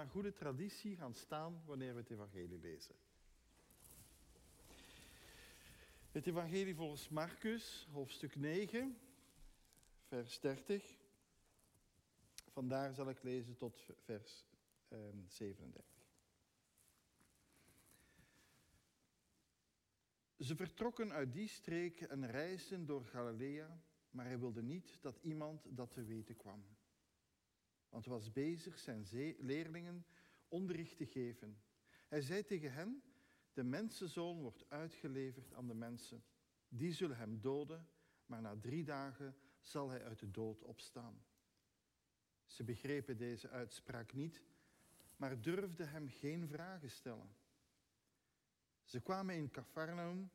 naar goede traditie gaan staan wanneer we het evangelie lezen. Het evangelie volgens Marcus, hoofdstuk 9, vers 30. Vandaar zal ik lezen tot vers eh, 37. Ze vertrokken uit die streek en reisden door Galilea, maar hij wilde niet dat iemand dat te weten kwam. Want was bezig zijn leerlingen onderricht te geven. Hij zei tegen hen, de mensenzoon wordt uitgeleverd aan de mensen. Die zullen hem doden, maar na drie dagen zal hij uit de dood opstaan. Ze begrepen deze uitspraak niet, maar durfden hem geen vragen stellen. Ze kwamen in Cafarnaum.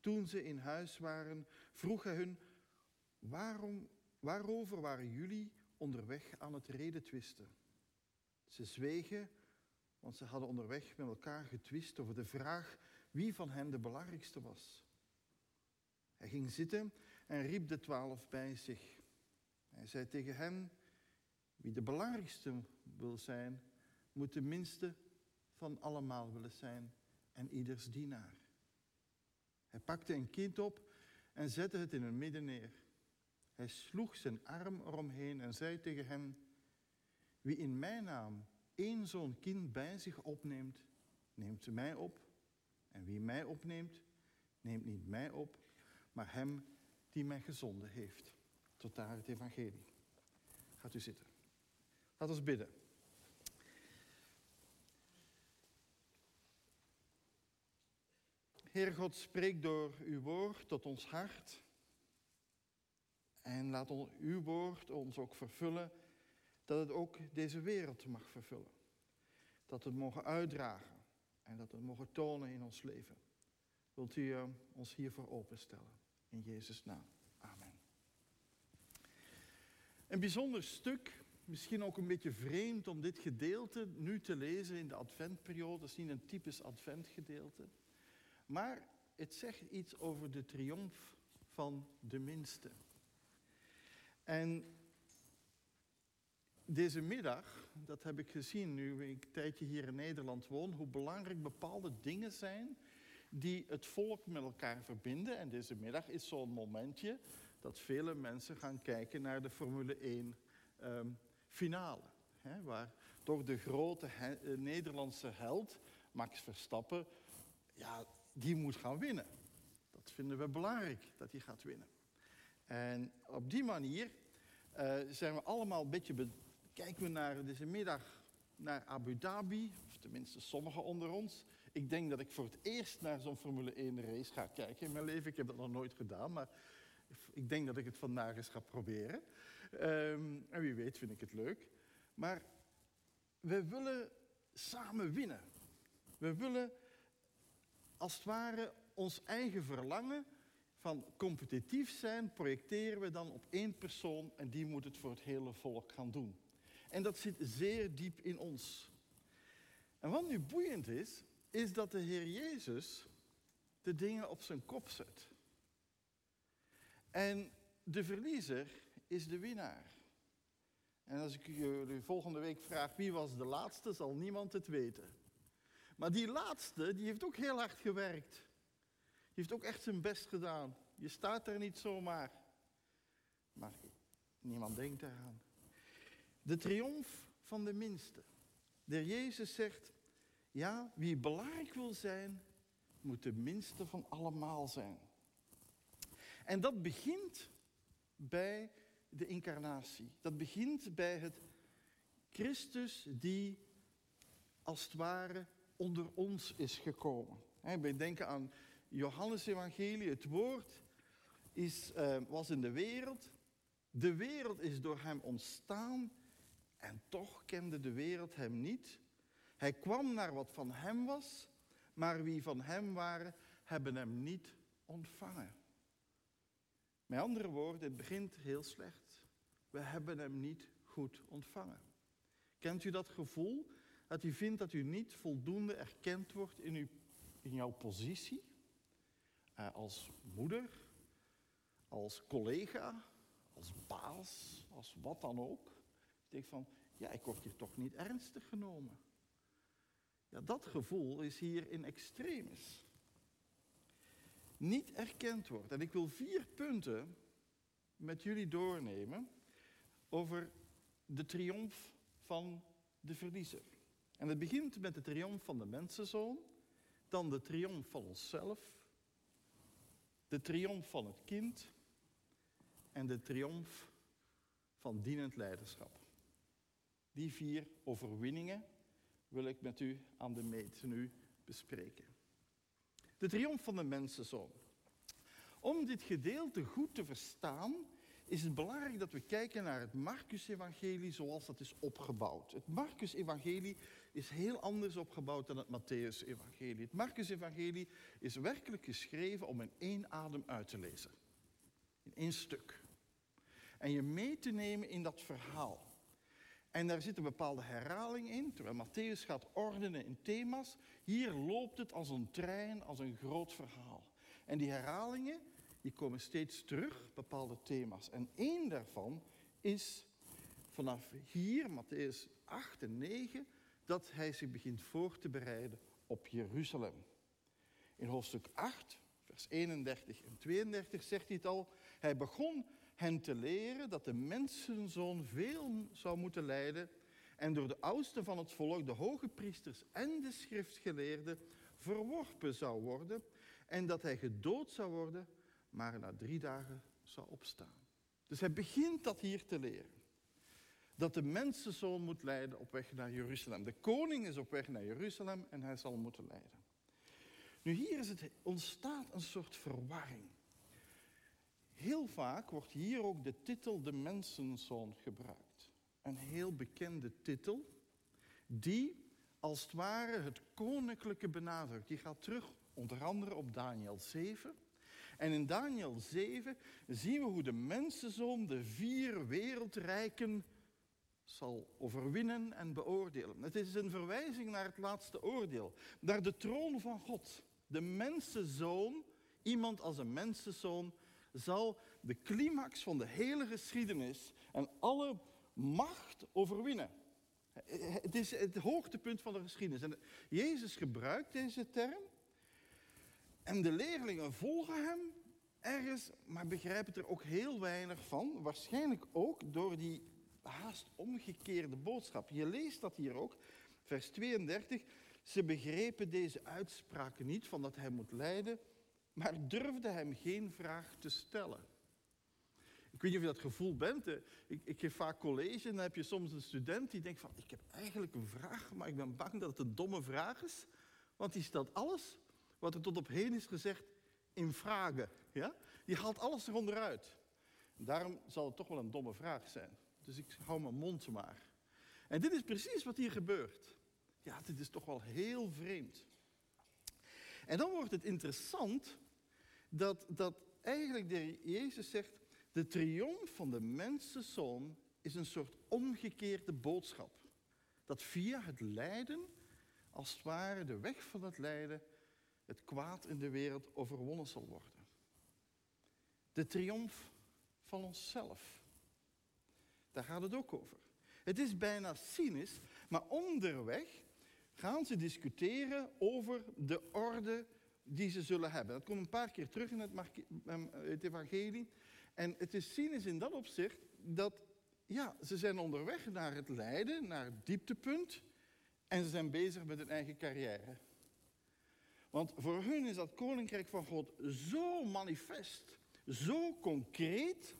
Toen ze in huis waren, vroeg hij hun: waarom, waarover waren jullie onderweg aan het redetwisten? Ze zwegen, want ze hadden onderweg met elkaar getwist over de vraag wie van hen de belangrijkste was. Hij ging zitten en riep de twaalf bij zich. Hij zei tegen hen: Wie de belangrijkste wil zijn, moet de minste van allemaal willen zijn en ieders dienaar. Hij pakte een kind op en zette het in hun midden neer. Hij sloeg zijn arm eromheen en zei tegen hem: Wie in mijn naam één zo'n kind bij zich opneemt, neemt mij op. En wie mij opneemt, neemt niet mij op, maar hem die mij gezonden heeft. Tot daar het evangelie. Gaat u zitten. Laat ons bidden. Heer God, spreek door uw woord tot ons hart. En laat uw woord ons ook vervullen, dat het ook deze wereld mag vervullen. Dat we het mogen uitdragen en dat we het mogen tonen in ons leven. Wilt u eh, ons hiervoor openstellen? In Jezus' naam. Amen. Een bijzonder stuk, misschien ook een beetje vreemd om dit gedeelte nu te lezen in de adventperiode. Het is niet een typisch adventgedeelte. Maar het zegt iets over de triomf van de minste. En deze middag, dat heb ik gezien nu ik een tijdje hier in Nederland woon, hoe belangrijk bepaalde dingen zijn die het volk met elkaar verbinden. En deze middag is zo'n momentje dat vele mensen gaan kijken naar de Formule 1 ehm, waar toch de grote eh, Nederlandse held, Max Verstappen, ja, die moet gaan winnen. Dat vinden we belangrijk, dat hij gaat winnen. En op die manier uh, zijn we allemaal een beetje... Kijken we naar deze middag naar Abu Dhabi, of tenminste sommigen onder ons. Ik denk dat ik voor het eerst naar zo'n Formule 1 race ga kijken in mijn leven. Ik heb dat nog nooit gedaan, maar ik denk dat ik het vandaag eens ga proberen. Um, en wie weet vind ik het leuk. Maar we willen samen winnen. We willen als het ware ons eigen verlangen van competitief zijn, projecteren we dan op één persoon en die moet het voor het hele volk gaan doen. En dat zit zeer diep in ons. En wat nu boeiend is, is dat de Heer Jezus de dingen op zijn kop zet. En de verliezer is de winnaar. En als ik jullie volgende week vraag wie was de laatste, zal niemand het weten. Maar die laatste, die heeft ook heel hard gewerkt. Heeft ook echt zijn best gedaan. Je staat er niet zomaar. Maar niemand denkt eraan. De triomf van de minste. De Jezus zegt, ja, wie belangrijk wil zijn, moet de minste van allemaal zijn. En dat begint bij de incarnatie. Dat begint bij het Christus die als het ware onder ons is gekomen. Wij denken aan Johannes Evangelie. Het woord is, uh, was in de wereld. De wereld is door hem ontstaan en toch kende de wereld hem niet. Hij kwam naar wat van hem was, maar wie van hem waren, hebben hem niet ontvangen. Met andere woorden, het begint heel slecht. We hebben hem niet goed ontvangen. Kent u dat gevoel dat u vindt dat u niet voldoende erkend wordt in, uw, in jouw positie? Uh, als moeder, als collega, als baas, als wat dan ook. Ik denk van, ja, ik word hier toch niet ernstig genomen. Ja, dat gevoel is hier in extremis. Niet erkend wordt. En ik wil vier punten met jullie doornemen over de triomf van de verliezer. En het begint met de triomf van de mensenzoon, dan de triomf van onszelf, de triomf van het kind en de triomf van dienend leiderschap. Die vier overwinningen wil ik met u aan de meet nu bespreken. De triomf van de mensenzoon. Om dit gedeelte goed te verstaan, is het belangrijk dat we kijken naar het Marcus-evangelie zoals dat is opgebouwd. Het Marcus-evangelie is heel anders opgebouwd dan het Matthäus-evangelie. Het Marcus-evangelie is werkelijk geschreven om in één adem uit te lezen. In één stuk. En je mee te nemen in dat verhaal. En daar zit een bepaalde herhaling in, terwijl Matthäus gaat ordenen in thema's. Hier loopt het als een trein, als een groot verhaal. En die herhalingen, die komen steeds terug, bepaalde thema's. En één daarvan is vanaf hier, Matthäus 8 en 9, dat hij zich begint voor te bereiden op Jeruzalem. In hoofdstuk 8, vers 31 en 32 zegt hij het al. Hij begon hen te leren dat de mensenzoon veel zou moeten lijden en door de oudsten van het volk, de hoge priesters en de schriftgeleerden, verworpen zou worden en dat hij gedood zou worden, maar na drie dagen zou opstaan. Dus hij begint dat hier te leren. Dat de mensenzoon moet lijden op weg naar Jeruzalem. De koning is op weg naar Jeruzalem en hij zal moeten lijden. Nu hier is het, ontstaat een soort verwarring. Heel vaak wordt hier ook de titel de mensenzoon gebruikt. Een heel bekende titel die als het ware het koninklijke benadrukt. Die gaat terug onder andere op Daniel 7. En in Daniel 7 zien we hoe de mensenzoon de vier wereldrijken zal overwinnen en beoordelen. Het is een verwijzing naar het laatste oordeel, naar de troon van God. De mensenzoon, iemand als een mensenzoon, zal de climax van de hele geschiedenis en alle macht overwinnen. Het is het hoogtepunt van de geschiedenis. En Jezus gebruikt deze term en de leerlingen volgen hem ergens, maar begrijpen er ook heel weinig van. Waarschijnlijk ook door die haast omgekeerde boodschap. Je leest dat hier ook, vers 32. Ze begrepen deze uitspraken niet van dat hij moet lijden, maar durfden hem geen vraag te stellen. Ik weet niet of je dat gevoel bent. Ik, ik, geef vaak college en dan heb je soms een student die denkt van... ik heb eigenlijk een vraag, maar ik ben bang dat het een domme vraag is. Want die stelt alles wat er tot op heden is gezegd in vragen. Ja? Die haalt alles eronder uit. Daarom zal het toch wel een domme vraag zijn. Dus ik hou mijn mond maar. En dit is precies wat hier gebeurt. Ja, dit is toch wel heel vreemd. En dan wordt het interessant dat, dat eigenlijk de Jezus zegt, de triomf van de mensenzoon is een soort omgekeerde boodschap. Dat via het lijden, als het ware de weg van het lijden, het kwaad in de wereld overwonnen zal worden. De triomf van onszelf. Daar gaat het ook over. Het is bijna cynisch, maar onderweg gaan ze discussiëren over de orde die ze zullen hebben. Dat komt een paar keer terug in het, ehm, het evangelie. En het is cynisch in dat opzicht dat ja, ze zijn onderweg naar het lijden, naar het dieptepunt. En ze zijn bezig met hun eigen carrière. Want voor hun is dat koninkrijk van God zo manifest, zo concreet,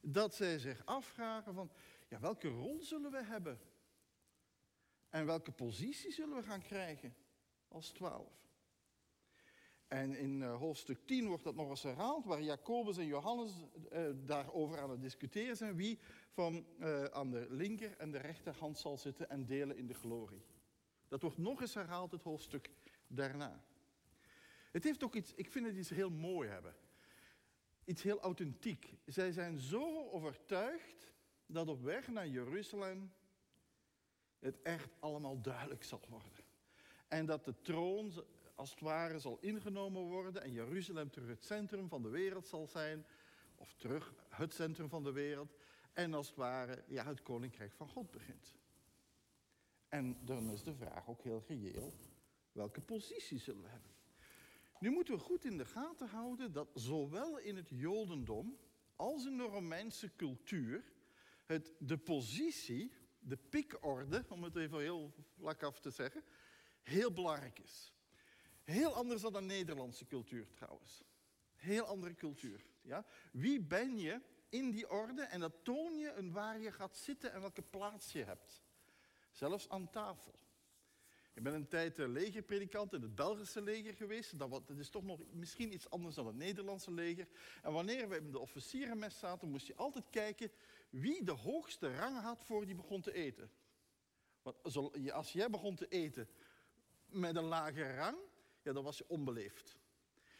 dat zij zich afvragen van, ja, welke rol zullen we hebben? En welke positie zullen we gaan krijgen als twaalf? En in uh, hoofdstuk 10 wordt dat nog eens herhaald, waar Jacobus en Johannes uh, daarover aan het discussiëren zijn wie van uh, aan de linker en de rechterhand zal zitten en delen in de glorie. Dat wordt nog eens herhaald, het hoofdstuk daarna. Het heeft ook iets, ik vind het iets heel mooi hebben. Iets heel authentiek. Zij zijn zo overtuigd dat op weg naar Jeruzalem het echt allemaal duidelijk zal worden. En dat de troon als het ware zal ingenomen worden en Jeruzalem terug het centrum van de wereld zal zijn, of terug het centrum van de wereld. en als het ware ja, het koninkrijk van God begint. En dan is de vraag ook heel reëel, welke positie zullen we hebben? Nu moeten we goed in de gaten houden dat zowel in het Jodendom als in de Romeinse cultuur het, de positie, de pikorde, om het even heel vlak af te zeggen, heel belangrijk is. Heel anders dan de Nederlandse cultuur trouwens. Heel andere cultuur. Ja? Wie ben je in die orde? En dat toon je waar je gaat zitten en welke plaats je hebt. Zelfs aan tafel. Ik ben een tijd eh, legerpredikant in het Belgische leger geweest. Dat, is toch nog misschien iets anders dan het Nederlandse leger. En wanneer we in de officierenmes zaten, moest je altijd kijken wie de hoogste rang had voor die begon te eten. Want als jij begon te eten met een lage rang, ja, dan was je onbeleefd.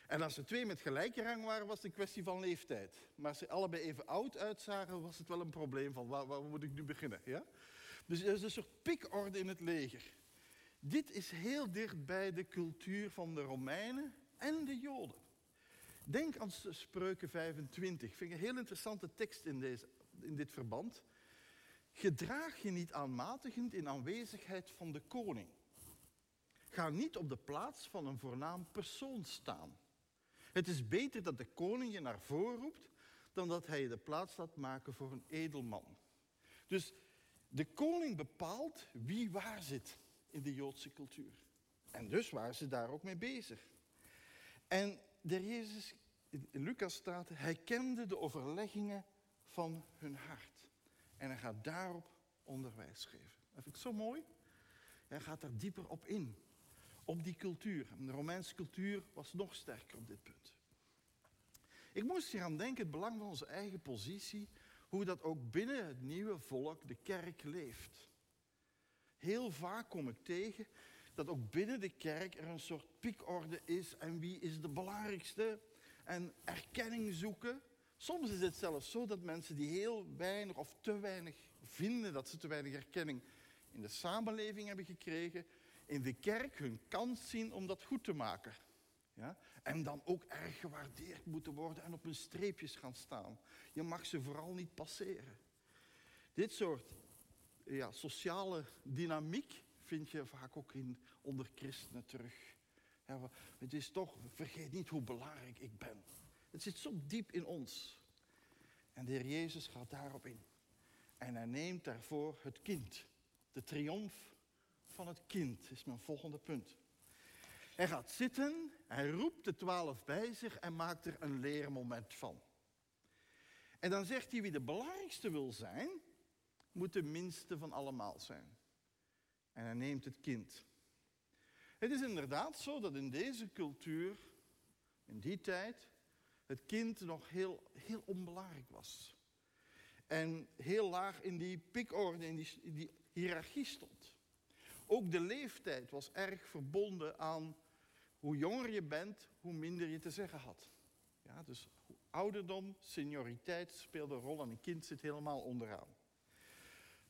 En als er twee met gelijke rang waren, was het een kwestie van leeftijd. Maar als ze allebei even oud uitzagen, was het wel een probleem van waar, waar moet ik nu beginnen? Ja? Dus er is een soort pikorde in het leger. Dit is heel dicht bij de cultuur van de Romeinen en de Joden. Denk aan Spreuken 25. Ik vind een heel interessante tekst in, deze, in dit verband. Gedraag je niet aanmatigend in aanwezigheid van de koning. Ga niet op de plaats van een voornaam persoon staan. Het is beter dat de koning je naar voren roept dan dat hij je de plaats laat maken voor een edelman. Dus de koning bepaalt wie waar zit in de Joodse cultuur. En dus waren ze daar ook mee bezig. En de Jezus, in Lucas staat, hij kende de overleggingen van hun hart. En hij gaat daarop onderwijs geven. Dat vind ik zo mooi. Hij gaat daar dieper op in. Op die cultuur. De Romeinse cultuur was nog sterker op dit punt. Ik moest hier aan denken, het belang van onze eigen positie, hoe dat ook binnen het nieuwe volk, de kerk, leeft. Heel vaak kom ik tegen dat ook binnen de kerk er een soort piekorde is en wie is de belangrijkste en erkenning zoeken. Soms is het zelfs zo dat mensen die heel weinig of te weinig vinden dat ze te weinig erkenning in de samenleving hebben gekregen, in de kerk hun kans zien om dat goed te maken. Ja? En dan ook erg gewaardeerd moeten worden en op hun streepjes gaan staan. Je mag ze vooral niet passeren. Dit soort ja, sociale dynamiek vind je vaak ook in, onder christenen terug. Ja, het is toch, vergeet niet hoe belangrijk ik ben. Het zit zo diep in ons. En de Heer Jezus gaat daarop in. En hij neemt daarvoor het kind. De triomf van het kind is mijn volgende punt. Hij gaat zitten, hij roept de twaalf bij zich en maakt er een leermoment van. En dan zegt hij wie de belangrijkste wil zijn, moet de minste van allemaal zijn. En hij neemt het kind. Het is inderdaad zo dat in deze cultuur, in die tijd, het kind nog heel, heel onbelangrijk was. En heel laag in die pikorde, in die, hiërarchie stond. Ook de leeftijd was erg verbonden aan hoe jonger je bent, hoe minder je te zeggen had. Ja, dus ouderdom, senioriteit speelde een rol en een kind zit helemaal onderaan.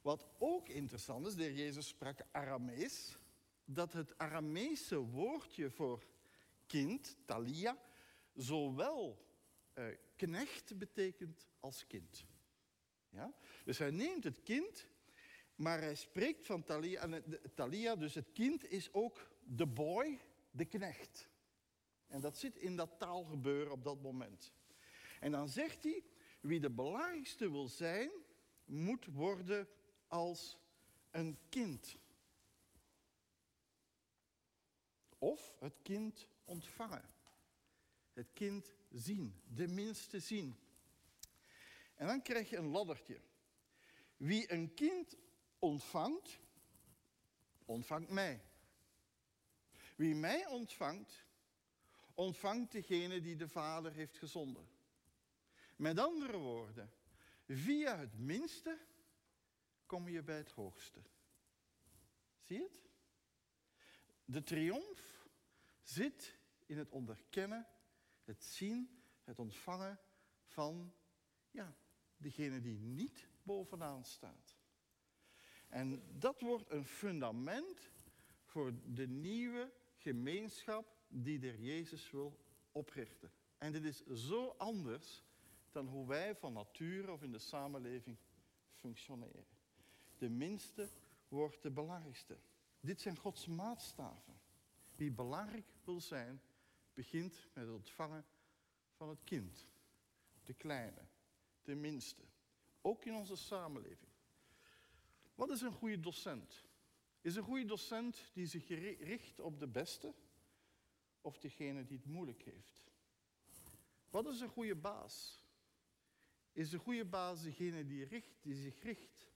Wat ook interessant is, de heer Jezus sprak Aramees, dat het Arameese woordje voor kind, talia, zowel eh, knecht betekent als kind. Ja? Dus hij neemt het kind, maar hij spreekt van talia, en talia, dus het kind is ook de boy, de knecht. En dat zit in dat taalgebeuren op dat moment. En dan zegt hij, wie de belangrijkste wil zijn, moet worden als een kind. Of het kind ontvangen. Het kind zien, de minste zien. En dan krijg je een laddertje. Wie een kind ontvangt, ontvangt mij. Wie mij ontvangt, ontvangt degene die de Vader heeft gezonden. Met andere woorden, via het minste kom je bij het hoogste. Zie je het? De triomf zit in het onderkennen, het zien, het ontvangen van ja, degene die niet bovenaan staat. En dat wordt een fundament voor de nieuwe gemeenschap die de Jezus wil oprichten. En dit is zo anders dan hoe wij van nature of in de samenleving functioneren. De minste wordt de belangrijkste. Dit zijn Gods maatstaven. Wie belangrijk wil zijn, begint met het ontvangen van het kind. De kleine, de minste. Ook in onze samenleving. Wat is een goede docent? Is een goede docent die zich richt op de beste of degene die het moeilijk heeft? Wat is een goede baas? Is een goede baas degene die, richt, die zich richt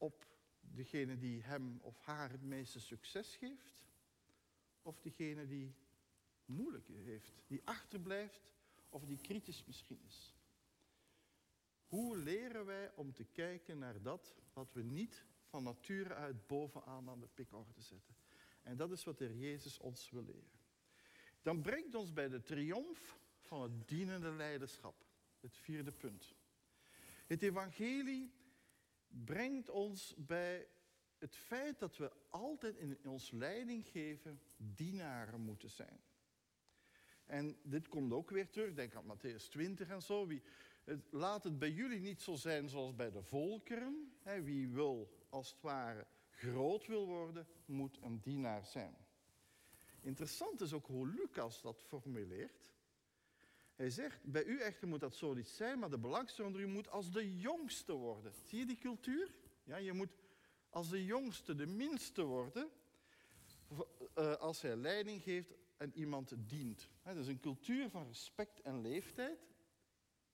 op degene die hem of haar het meeste succes geeft? Of degene die moeilijk heeft, die achterblijft of die kritisch misschien is? Hoe leren wij om te kijken naar dat wat we niet van nature uit bovenaan aan de pikorde zetten? En dat is wat de Jezus ons wil leren. Dan brengt ons bij de triomf van het dienende leiderschap. Het vierde punt. Het evangelie brengt ons bij het feit dat we altijd in ons leiding geven dienaren moeten zijn. En dit komt ook weer terug, denk aan Matthäus 20 en zo. Wie, laat het bij jullie niet zo zijn zoals bij de volkeren. Wie wil, als het ware, groot wil worden, moet een dienaar zijn. Interessant is ook hoe Lucas dat formuleert. Hij zegt, bij u echter moet dat zo niet zijn, maar de belangste onder u moet als de jongste worden. Zie je die cultuur? Ja, je moet als de jongste, de minste worden, eh, als hij leiding geeft en iemand dient. Dat is een cultuur van respect en leeftijd.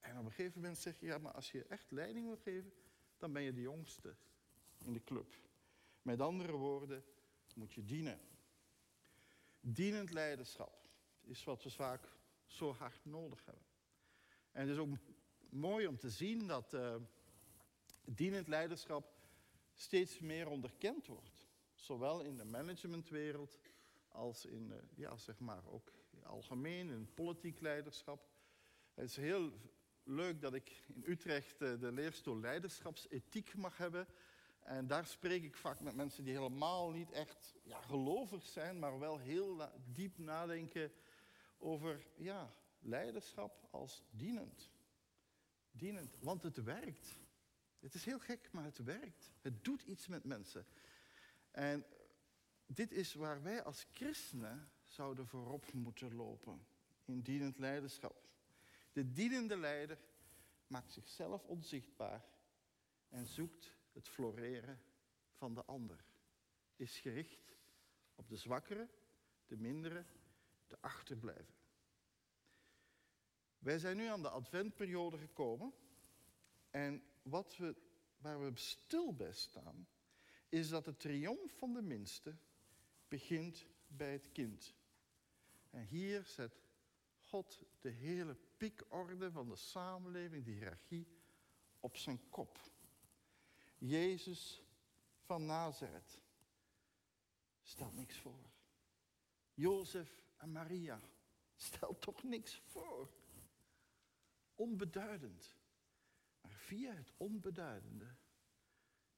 En op een gegeven moment zeg je, ja, maar als je echt leiding wil geven, dan ben je de jongste in de club. Met andere woorden, moet je dienen. Dienend leiderschap is wat we vaak zo hard nodig hebben. En het is ook mooi om te zien dat uh, dienend leiderschap steeds meer onderkend wordt. Zowel in de managementwereld als in, uh, ja, zeg maar ook algemeen in politiek leiderschap. Het is heel leuk dat ik in Utrecht uh, de leerstoel leiderschapsethiek mag hebben. En daar spreek ik vaak met mensen die helemaal niet echt ja, gelovig zijn, maar wel heel diep nadenken over ja, leiderschap als dienend. Dienend, want het werkt. Het is heel gek, maar het werkt. Het doet iets met mensen. En dit is waar wij als christenen zouden voorop moeten lopen. In dienend leiderschap. De dienende leider maakt zichzelf onzichtbaar en zoekt het floreren van de ander. Is gericht op de zwakkere, de mindere, te achterblijven. Wij zijn nu aan de adventperiode gekomen en wat we, waar we stil bij staan, is dat de triomf van de minste begint bij het kind. En hier zet God de hele piekorde van de samenleving, de hiërarchie, op zijn kop. Jezus van Nazareth stelt niks voor. Jozef en Maria stelt toch niks voor. Onbeduidend. Maar via het onbeduidende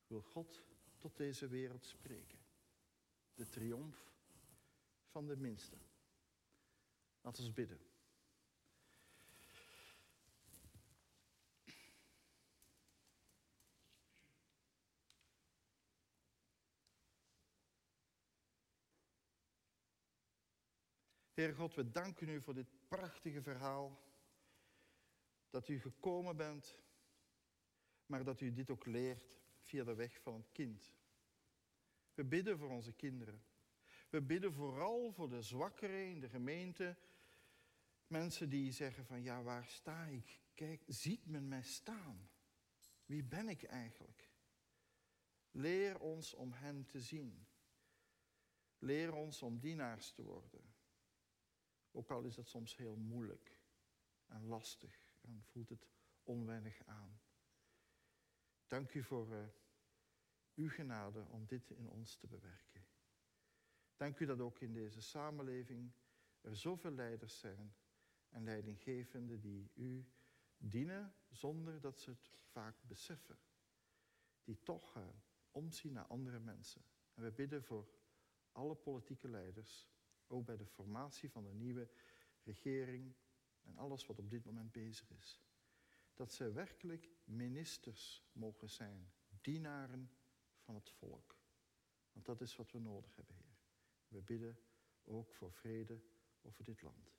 wil God tot deze wereld spreken. De triomf van de minste. Laten we bidden. Heer God, we danken u voor dit prachtige verhaal. Dat u gekomen bent, maar dat u dit ook leert via de weg van het kind. We bidden voor onze kinderen. We bidden vooral voor de zwakkeren in de gemeente. Mensen die zeggen van ja, waar sta ik? Kijk, ziet men mij staan? Wie ben ik eigenlijk? Leer ons om hen te zien. Leer ons om dienaars te worden. Ook al is dat soms heel moeilijk en lastig en voelt het onwennig aan. Dank u voor uh, uw genade om dit in ons te bewerken. Dank u dat ook in deze samenleving er zoveel leiders zijn en leidinggevenden die u dienen zonder dat ze het vaak beseffen. Die toch uh, omzien naar andere mensen. En we bidden voor alle politieke leiders ook bij de formatie van de nieuwe regering en alles wat op dit moment bezig is. Dat ze werkelijk ministers mogen zijn dienaren van het volk. Want dat is wat we nodig hebben, Heer. We bidden ook voor vrede over dit land.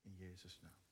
In Jezus' naam.